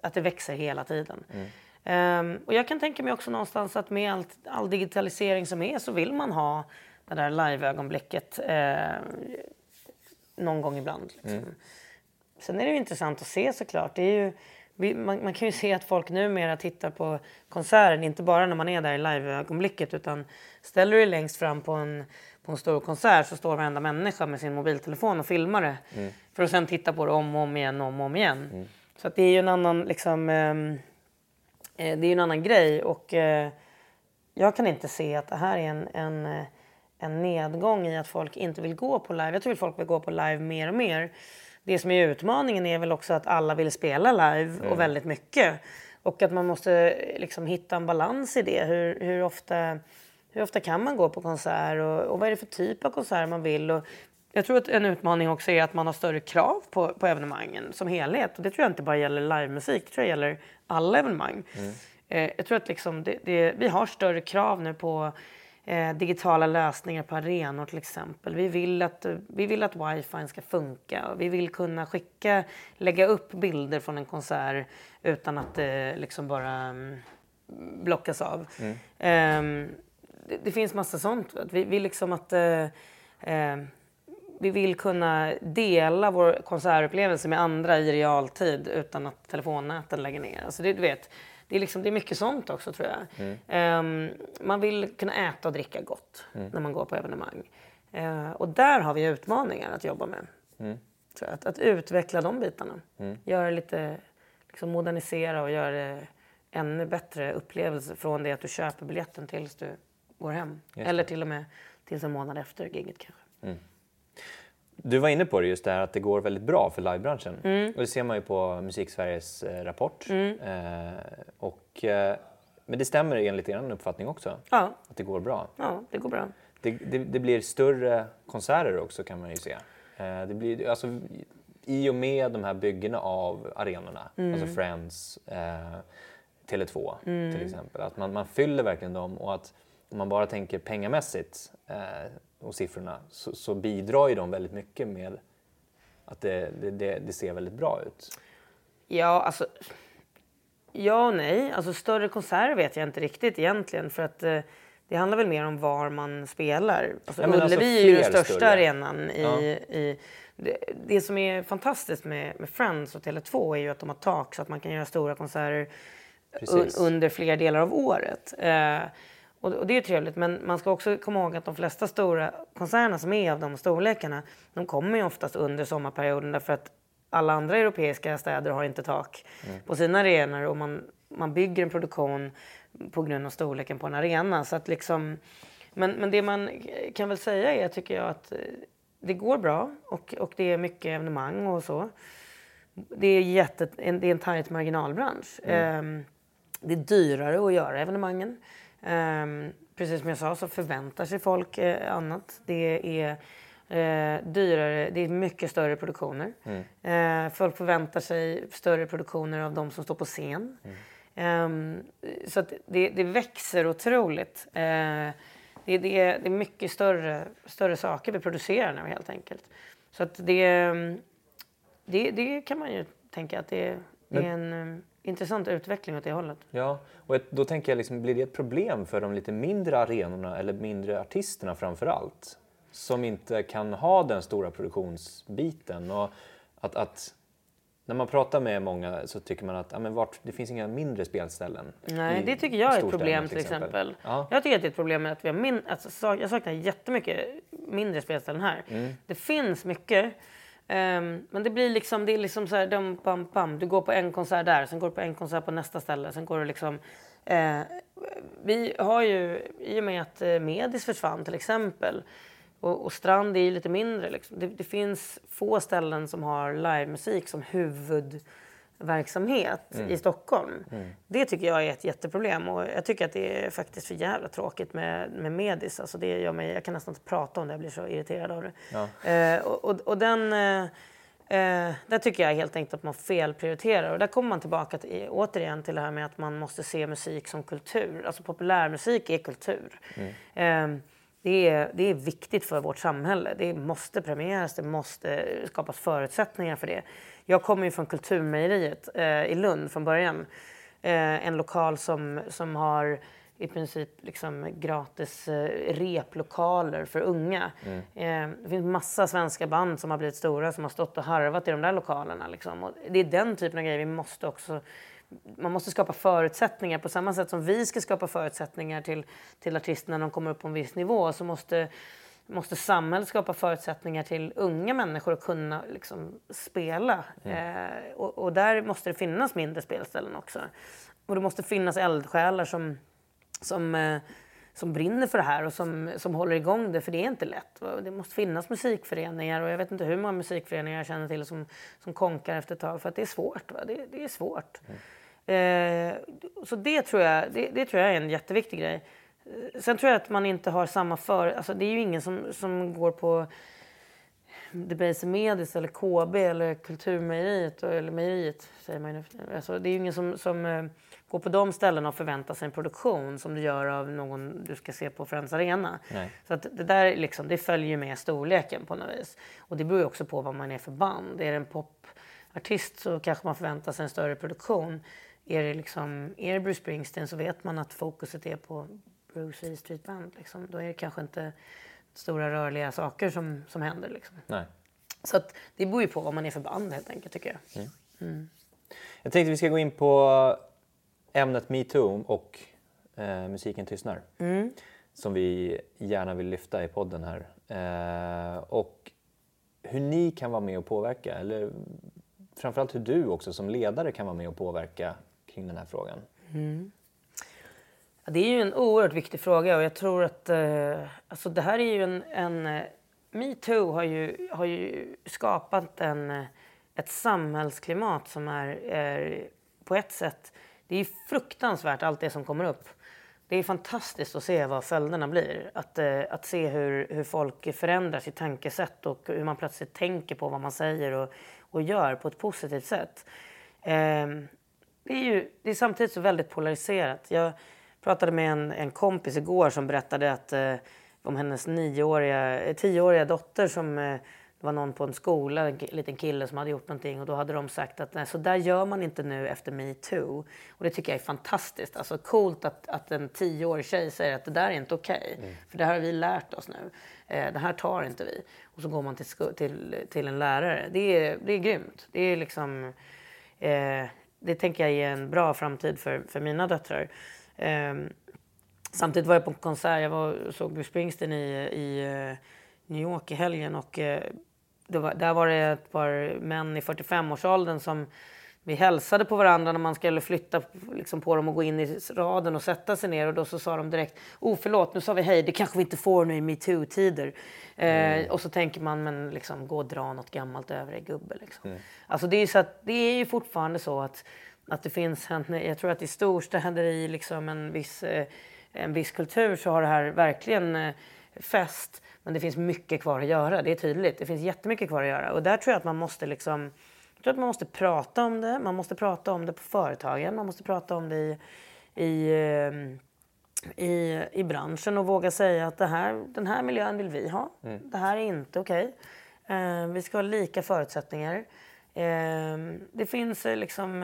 att det växer hela tiden. Mm. Um, och jag kan tänka mig också någonstans att med allt, all digitalisering som är så vill man ha det där live-ögonblicket uh, någon gång ibland. Liksom. Mm. Sen är det ju intressant att se såklart. Det är ju, man, man, kan ju se att folk numera tittar på konserten, inte bara när man är där i live-ögonblicket utan ställer du dig längst fram på en, på en stor konsert så står varenda människa med sin mobiltelefon och filmar det. Mm. För att sen titta på det om och om igen, om och om igen. Mm. Så att det är ju en annan, liksom, ehm, eh, det är en annan grej och eh, jag kan inte se att det här är en, en, eh, en nedgång i att folk inte vill gå på live. Jag tror att folk vill gå på live mer och mer det som är utmaningen är väl också att alla vill spela live mm. och väldigt mycket. Och att man måste liksom hitta en balans i det. Hur, hur, ofta, hur ofta kan man gå på konsert och, och vad är det för typ av konsert man vill? Och jag tror att en utmaning också är att man har större krav på, på evenemangen som helhet. Och det tror jag inte bara gäller livemusik, det tror jag gäller alla evenemang. Mm. Eh, jag tror att liksom det, det, vi har större krav nu på eh, digitala lösningar på arenor till exempel. Vi vill att, vi vill att wifi ska funka. Vi vill kunna skicka, lägga upp bilder från en konsert utan att det liksom bara um, blockas av. Mm. Eh, det, det, finns massa sånt. Vi vill liksom att eh, ehm, vi vill kunna dela vår konsertupplevelse med andra i realtid utan att telefonnäten lägger ner. Alltså det, du vet, det är, liksom, det är mycket sånt också tror jag. Mm. Um, man vill kunna äta och dricka gott mm. när man går på evenemang. Uh, och där har vi utmaningar att jobba med. Mm. Att, att, utveckla de bitarna. Mm. Göra lite, liksom modernisera och göra det ännu bättre upplevelse från det att du köper biljetten tills du går hem. Eller till och med tills en månad efter giget kanske. Du var inne på det just det här att det går väldigt bra för livebranschen. Mm. Och det ser man ju på Musiksveriges eh, rapport. Mm. Eh, och, eh, men det stämmer enligt er uppfattning också? Ja. Att det går bra? Ja, det går bra. Det, det, det blir större konserter också kan man ju se. Eh, det blir, alltså, I och med de här byggena av arenorna, mm. alltså Friends, eh, Tele2 mm. till exempel. Att man, man fyller verkligen dem och att om man bara tänker pengamässigt eh, och siffrorna så, så, bidrar ju de väldigt mycket med att det, det, det, ser väldigt bra ut. Ja, alltså... Ja och nej. Alltså större konserter vet jag inte riktigt egentligen för att eh, det handlar väl mer om var man spelar. Alltså, ja, Ullevi alltså är ju den största större. arenan i, ja. i det, det, som är fantastiskt med, med Friends och Tele2 är ju att de har tak så att man kan göra stora konserter un, under flera delar av året. Eh, och, och, det är trevligt, men man ska också komma ihåg att de flesta stora koncerner som är av de storlekarna, de kommer ju oftast under sommarperioden därför att alla andra europeiska städer har inte tak mm. på sina arenor och man, man bygger en produktion på grund av storleken på en arena. Så att liksom, men, men det man kan väl säga är, tycker jag, att eh, det går bra och, och det är mycket evenemang och så. Det är, jätte, en, det är en tajt marginalbransch. Mm. Um, det är dyrare att göra evenemangen. Um, precis som jag sa så förväntar sig folk eh, annat. Det är eh, dyrare, det är mycket större produktioner. Mm. Eh, folk förväntar sig större produktioner av de som står på scen. Mm. Um, så det, det, växer otroligt. Uh, det, det, det, är mycket större, större saker vi producerar nu helt enkelt. Så att det, det, det kan man ju tänka att det, det är en intressant utveckling åt det hållet. Ja, och då tänker jag, liksom, blir det ett problem för de lite mindre arenorna eller mindre artisterna framför allt? Som inte kan ha den stora produktionsbiten. Och att, att när man pratar med många så tycker man att ja, men vart, det finns inga mindre spelställen. Nej, det tycker jag är ett problem till exempel. exempel. Ja. Jag tycker att det är ett problem med att vi har min, alltså, jag saknar jättemycket mindre spelställen här. Mm. Det finns mycket Um, men det blir liksom, det är liksom så här, dum, bam, bam. du går på en konsert där, sen går du på en konsert på nästa ställe, sen går du liksom... Uh, vi har ju, i och med att eh, Medis försvann till exempel och, och Strand är ju lite mindre. Liksom. Det, det, finns få ställen som har livemusik som huvud huvudverksamhet mm. i Stockholm. Mm. Det tycker jag är ett jätteproblem och jag tycker att det är faktiskt för jävla tråkigt med, med Medis. Alltså det gör mig, jag kan nästan inte prata om det, jag blir så irriterad av det. Ja. Eh, och, och, och, den... Eh, Eh, där tycker jag helt enkelt att man felprioriterar. Och där kommer man tillbaka till, återigen till det här med att man måste se musik som kultur. Alltså populärmusik är kultur. Mm. Eh, det, är, det är viktigt för vårt samhälle. Det måste premieras, det måste skapas förutsättningar för det. Jag kommer ju från Kulturmejeriet eh, i Lund från början. Eh, en lokal som, som har i princip liksom gratis eh, replokaler för unga. Mm. Eh, det finns massa svenska band som har blivit stora som har stått och harvat i de där lokalerna. Liksom. Det är den typen av grejer vi måste också man måste skapa förutsättningar på samma sätt som vi ska skapa förutsättningar till, till artisterna när de kommer upp på en viss nivå så måste, måste samhället skapa förutsättningar till unga människor att kunna liksom, spela. Mm. Eh, och, och, där måste det finnas mindre spelställen också. Och det måste finnas eldsjälar som som, eh, som brinner för det här och som, som håller igång det, för det är inte lätt. Det måste finnas musikföreningar och jag vet inte hur många musikföreningar jag känner till som, som konkar efter ett tag för att det är svårt. Det, det, är svårt. Mm. Eh, så det tror, jag, det, det, tror jag är en jätteviktig grej. Eh, sen tror jag att man inte har samma för... Alltså det är ju ingen som, som går på Debaser Medis eller KB eller Kulturmejeriet eller Mejeriet säger man ju alltså, Det är ju ingen som, som uh, går på de ställena och förväntar sig en produktion som du gör av någon du ska se på Friends Arena. Nej. Så att det där liksom, det följer med storleken på något vis. Och det beror ju också på vad man är för band. Är det en popartist så kanske man förväntar sig en större produktion. Är det, liksom, är det Bruce Springsteen så vet man att fokuset är på Bruce E Street Band. Liksom. Då är det kanske inte stora rörliga saker som, som händer. Liksom. Nej. Så att det beror ju på vad man är för band helt enkelt tycker jag. Mm. Mm. Jag tänkte vi ska gå in på ämnet metoo och eh, musiken tystnar. Mm. Som vi gärna vill lyfta i podden här. Eh, och hur ni kan vara med och påverka, eller framförallt hur du också som ledare kan vara med och påverka kring den här frågan. Mm. Det är ju en oerhört viktig fråga och jag tror att eh, alltså det här är ju en... en eh, metoo har ju, har ju skapat en, eh, ett samhällsklimat som är, är på ett sätt... Det är fruktansvärt allt det som kommer upp. Det är fantastiskt att se vad följderna blir. Att, eh, att se hur, hur folk förändrar sitt tankesätt och hur man plötsligt tänker på vad man säger och, och gör på ett positivt sätt. Eh, det, är ju, det är samtidigt så väldigt polariserat. Jag, pratade med en, en kompis igår som berättade att, eh, om hennes nioåriga, eh, tioåriga dotter som eh, det var någon på en skola, en liten kille som hade gjort någonting och då hade de sagt att nej, så där gör man inte nu efter metoo. Och det tycker jag är fantastiskt. Alltså coolt att, att en tioårig tjej säger att det där är inte okej. Okay, mm. För det här har vi lärt oss nu. Eh, det här tar inte vi. Och så går man till, till, till en lärare. Det är, det är grymt. Det är liksom... Eh, det tänker jag är en bra framtid för, för mina döttrar. Um, samtidigt var jag på en konsert, jag var, såg Bruce Springsteen i, i uh, New York i helgen och uh, var, där var det ett par män i 45-årsåldern som vi hälsade på varandra när man skulle flytta liksom, på dem och gå in i raden och sätta sig ner och då så sa de direkt oh förlåt nu sa vi hej det kanske vi inte får nu i metoo-tider. Mm. Eh, och så tänker man men liksom gå och dra något gammalt över dig gubbe liksom. Mm. Alltså det är, så att, det är ju fortfarande så att att det finns en, jag tror att i storstäder i liksom en, viss, eh, en viss kultur så har det här verkligen eh, fäst. Men det finns mycket kvar att göra, det är tydligt. Det finns jättemycket kvar att göra. Och där tror jag att man måste liksom, jag tror att man måste prata om det. Man måste prata om det på företagen, man måste prata om det i, i, eh, i, i branschen och våga säga att det här, den här miljön vill vi ha. Mm. Det här är inte okej. Okay. vi ska ha lika förutsättningar. det finns liksom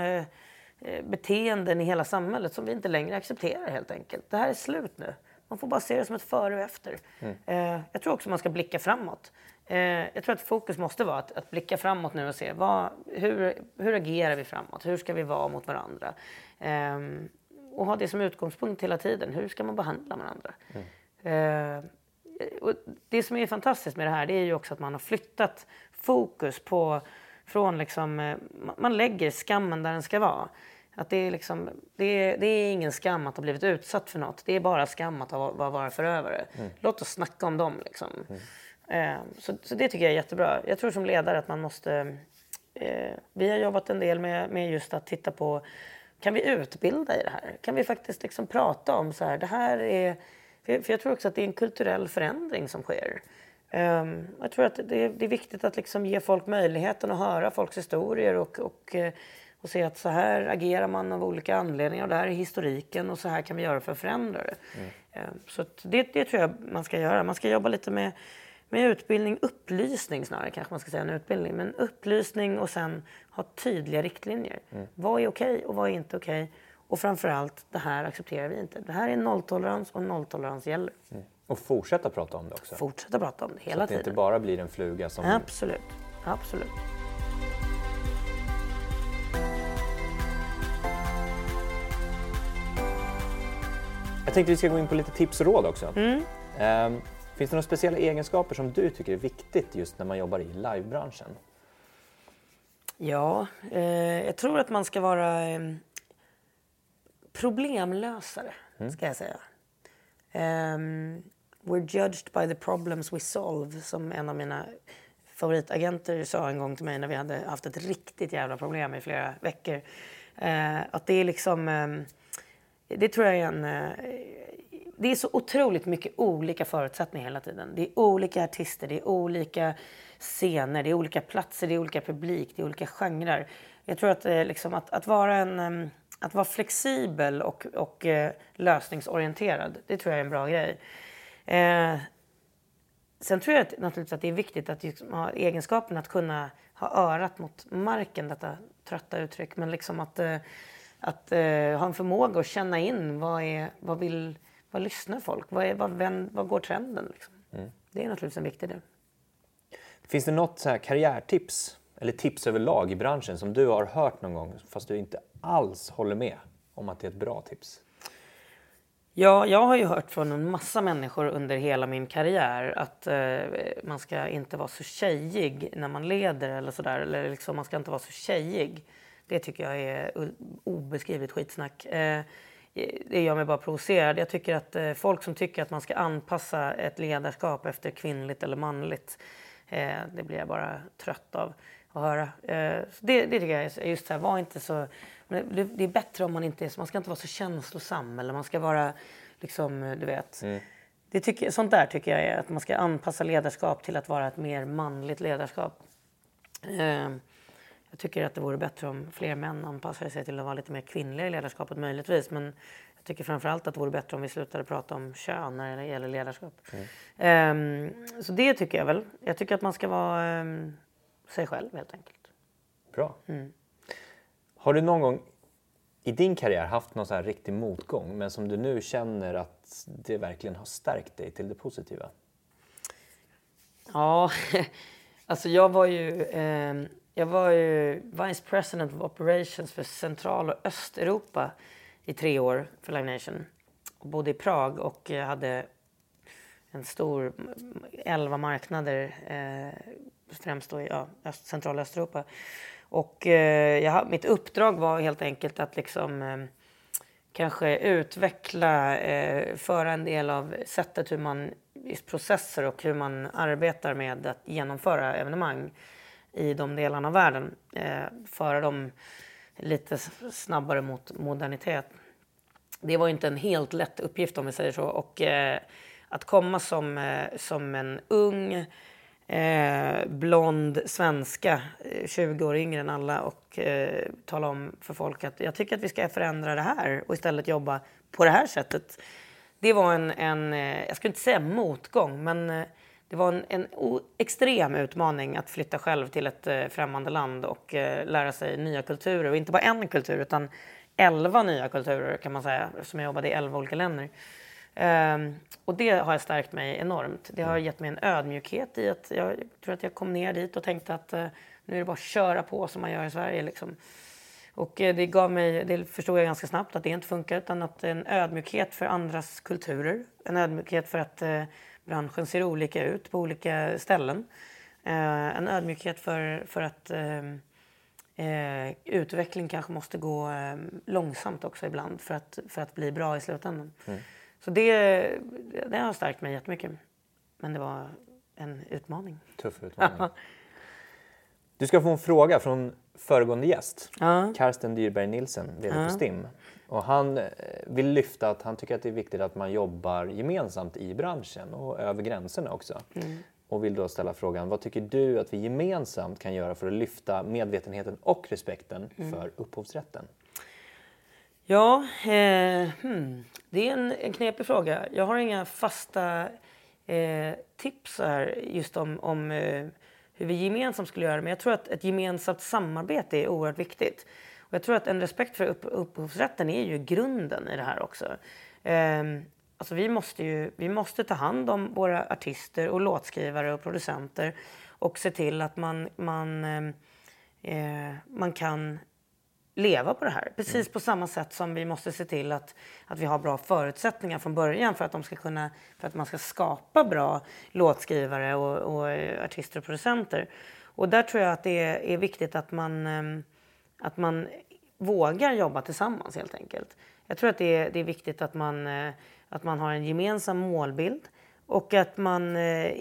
beteenden i hela samhället som vi inte längre accepterar helt enkelt. Det här är slut nu. Man får bara se det som ett före och efter. Mm. Eh, jag tror också man ska blicka framåt. Eh, jag tror att fokus måste vara att, att blicka framåt nu och se vad, hur, hur agerar vi framåt? Hur ska vi vara mot varandra? Ehm, och ha det som utgångspunkt hela tiden. Hur ska man behandla varandra? Mm. det som är fantastiskt med det här det är ju också att man har flyttat fokus på från liksom, man lägger skammen där den ska vara. Att det, är liksom, det, är, det är ingen skam att ha blivit utsatt för något. Det är bara skam att ha, vara förövare. Mm. Låt oss snacka om dem. Liksom. Mm. Eh, så, så det tycker jag är jättebra. Jag tror som ledare att man måste... Eh, vi har jobbat en del med, med just att titta på kan vi utbilda i det här? Kan vi faktiskt liksom prata om så här, det här är... För jag tror också att det är en kulturell förändring som sker. Um, jag tror att det är, det är viktigt att liksom ge folk möjligheten att höra folks historier och, och, eh, och se att så här agerar man av olika anledningar. Det här är historiken och så här kan vi göra för att förändra det. Mm. Um, så det, det tror jag man ska göra. Man ska jobba lite med, med utbildning, upplysning snarare kanske man ska säga än utbildning. Men upplysning och sen ha tydliga riktlinjer. Mm. Vad är okej okay och vad är inte okej? Okay? Och framförallt, det här accepterar vi inte. Det här är nolltolerans och nolltolerans gäller. Mm. Och fortsätta prata om det också. Fortsätta prata om det hela tiden. Så att det tiden. inte bara blir en fluga som... Absolut. Absolut. Jag tänkte vi ska gå in på lite tips och råd också. Mm. Um, finns det några speciella egenskaper som du tycker är viktigt just när man jobbar i livebranschen? Ja, eh, jag tror att man ska vara eh, problemlösare, mm. ska jag säga. Um, We're judged by the problems we solve, som en av mina favoritagenter sa en gång till mig när vi hade haft ett riktigt jävla problem i flera veckor. Eh, att det är liksom... Eh, det tror jag är en... Eh, det är så otroligt mycket olika förutsättningar hela tiden. Det är olika artister, det är olika scener, det är olika platser, det är olika publik, det är olika genrer. Jag tror att, eh, liksom, att, att vara en... Eh, att vara flexibel och, och eh, lösningsorienterad, det tror jag är en bra grej. Eh, sen tror jag att, naturligtvis att det är viktigt att liksom ha egenskapen att kunna ha örat mot marken, detta trötta uttryck, men liksom att, eh, att eh, ha en förmåga att känna in vad, är, vad, vill, vad lyssnar folk? Vad, är, vad, vem, vad går trenden? Liksom? Mm. Det är naturligtvis en viktig del. Finns det något så här karriärtips eller tips överlag i branschen som du har hört någon gång fast du inte alls håller med om att det är ett bra tips? Ja, jag har ju hört från en massa människor under hela min karriär att eh, man ska inte vara så tjejig när man leder eller sådär. Eller liksom, man ska inte vara så tjejig. Det tycker jag är obeskrivligt skitsnack. Eh, det gör mig bara provocerad. Jag tycker att eh, folk som tycker att man ska anpassa ett ledarskap efter kvinnligt eller manligt, eh, det blir jag bara trött av att höra. Eh, det, det tycker jag är just så här, var inte så det, det, är bättre om man inte är man ska inte vara så känslosam eller man ska vara liksom, du vet. Mm. Det tycker, sånt där tycker jag är att man ska anpassa ledarskap till att vara ett mer manligt ledarskap. Eh, jag tycker att det vore bättre om fler män anpassade sig till att vara lite mer kvinnliga i ledarskapet möjligtvis. Men jag tycker framförallt att det vore bättre om vi slutade prata om kön när det gäller ledarskap. Mm. Eh, så det tycker jag väl. Jag tycker att man ska vara eh, sig själv helt enkelt. Bra. Mm. Har du någon gång i din karriär haft någon så här riktig motgång men som du nu känner att det verkligen har stärkt dig till det positiva? Ja, (laughs) alltså jag var ju, eh, jag var ju Vice President of Operations för Central och Östeuropa i tre år för Live Nation. Och bodde i Prag och hade en stor, elva marknader, eh, främst då i ja, Öst, Central och Östeuropa. Och eh, jag, mitt uppdrag var helt enkelt att liksom eh, kanske utveckla, eh, föra en del av sättet hur man processer och hur man arbetar med att genomföra evenemang i de delarna av världen. Eh, föra dem lite snabbare mot modernitet. Det var inte en helt lätt uppgift om vi säger så. Och eh, att komma som, eh, som en ung eh, blond svenska, eh, 20 år yngre än alla och eh, tala om för folk att jag tycker att vi ska förändra det här och istället jobba på det här sättet. Det var en, en eh, jag skulle inte säga motgång, men eh, det var en, en extrem utmaning att flytta själv till ett eh, främmande land och lära sig nya kulturer. Och inte bara en kultur, utan elva nya kulturer kan man säga, som jag jobbade i elva olika länder. Um, och det har stärkt mig enormt. Det har mm. gett mig en ödmjukhet i att jag tror att jag kom ner dit och tänkte att uh, nu är det bara att köra på som man gör i Sverige. Liksom. Och uh, det gav mig, det förstod jag ganska snabbt att det inte funkar utan att en ödmjukhet för andras kulturer. En ödmjukhet för att uh, branschen ser olika ut på olika ställen. en ödmjukhet för, för att utveckling kanske måste gå långsamt också ibland för att, för att bli bra i slutändan. Mm. Så det, det har stärkt mig jättemycket. Men det var en utmaning. Tuff (laughs) utmaning. Du ska få en fråga från föregående gäst, Ja. Karsten Dyrberg Nilsen, VD Ja. på STIM. Och han eh, vill lyfta att han tycker att det är viktigt att man jobbar gemensamt i branschen och över gränserna också. Mm. Och vill då ställa frågan, vad tycker du att vi gemensamt kan göra för att lyfta medvetenheten och respekten Mm. för upphovsrätten? Ja, eh, hmm. det är en, en knepig fråga. Jag har inga fasta eh, tips här just om, om eh, hur vi gemensamt skulle göra. Men jag tror att ett gemensamt samarbete är oerhört viktigt. Och jag tror att en respekt för upp, upphovsrätten är ju grunden i det här också. Eh, alltså vi, måste ju, vi måste ta hand om våra artister och låtskrivare och producenter och se till att man, man, eh, man kan leva på det här. Precis på samma sätt som vi måste se till att, att vi har bra förutsättningar från början för att, de ska kunna, för att man ska skapa bra låtskrivare och, och eh, artister och producenter. Och där tror jag att det är, är viktigt att man, eh, att man vågar jobba tillsammans helt enkelt. Jag tror att det är, det är viktigt att man, eh, att man har en gemensam målbild och att man eh,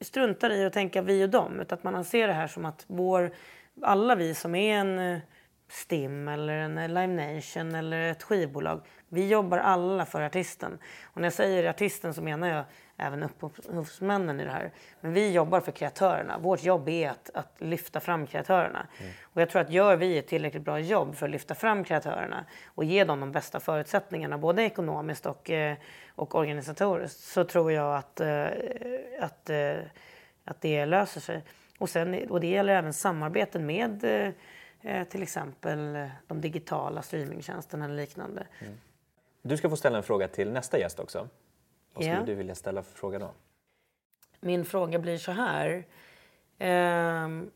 struntar i att tänka vi och dem. Utan att man ser det här som att vår, alla vi som är en STIM eller en Live Nation eller ett skivbolag. Vi jobbar alla för artisten. Och när jag säger artisten så menar jag även upphovsmännen i det här. Men vi jobbar för kreatörerna. Vårt jobb är att, att lyfta fram kreatörerna. Och jag tror att gör vi ett tillräckligt bra jobb för att lyfta fram kreatörerna och ge dem de bästa förutsättningarna, både ekonomiskt och, eh, och organisatoriskt, så tror jag att, eh, att, eh, att det löser sig. Och, sen, och det gäller även samarbeten med till exempel eh, de digitala streamingtjänsterna eller liknande. Du ska få ställa en fråga till nästa gäst också. Vad skulle Ja. du vilja ställa för fråga då? Min fråga blir så här. Ehm,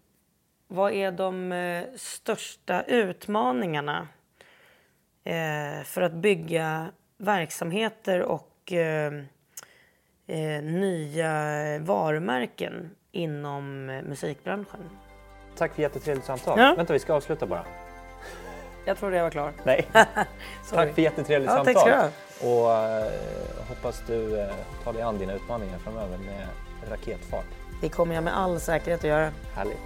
vad är de eh, största utmaningarna eh, för att bygga verksamheter och eh, eh, nya varumärken inom eh, musikbranschen? Tack för jättetrevligt samtal. Ja. Vänta, vi ska avsluta bara. Jag tror jag var klar. Nej. (laughs) Tack för jättetrevligt Ja, tack samtal. ska du Och eh, hoppas du eh, tar dig an dina utmaningar framöver med raketfart. Det kommer jag med all säkerhet att göra. Härligt.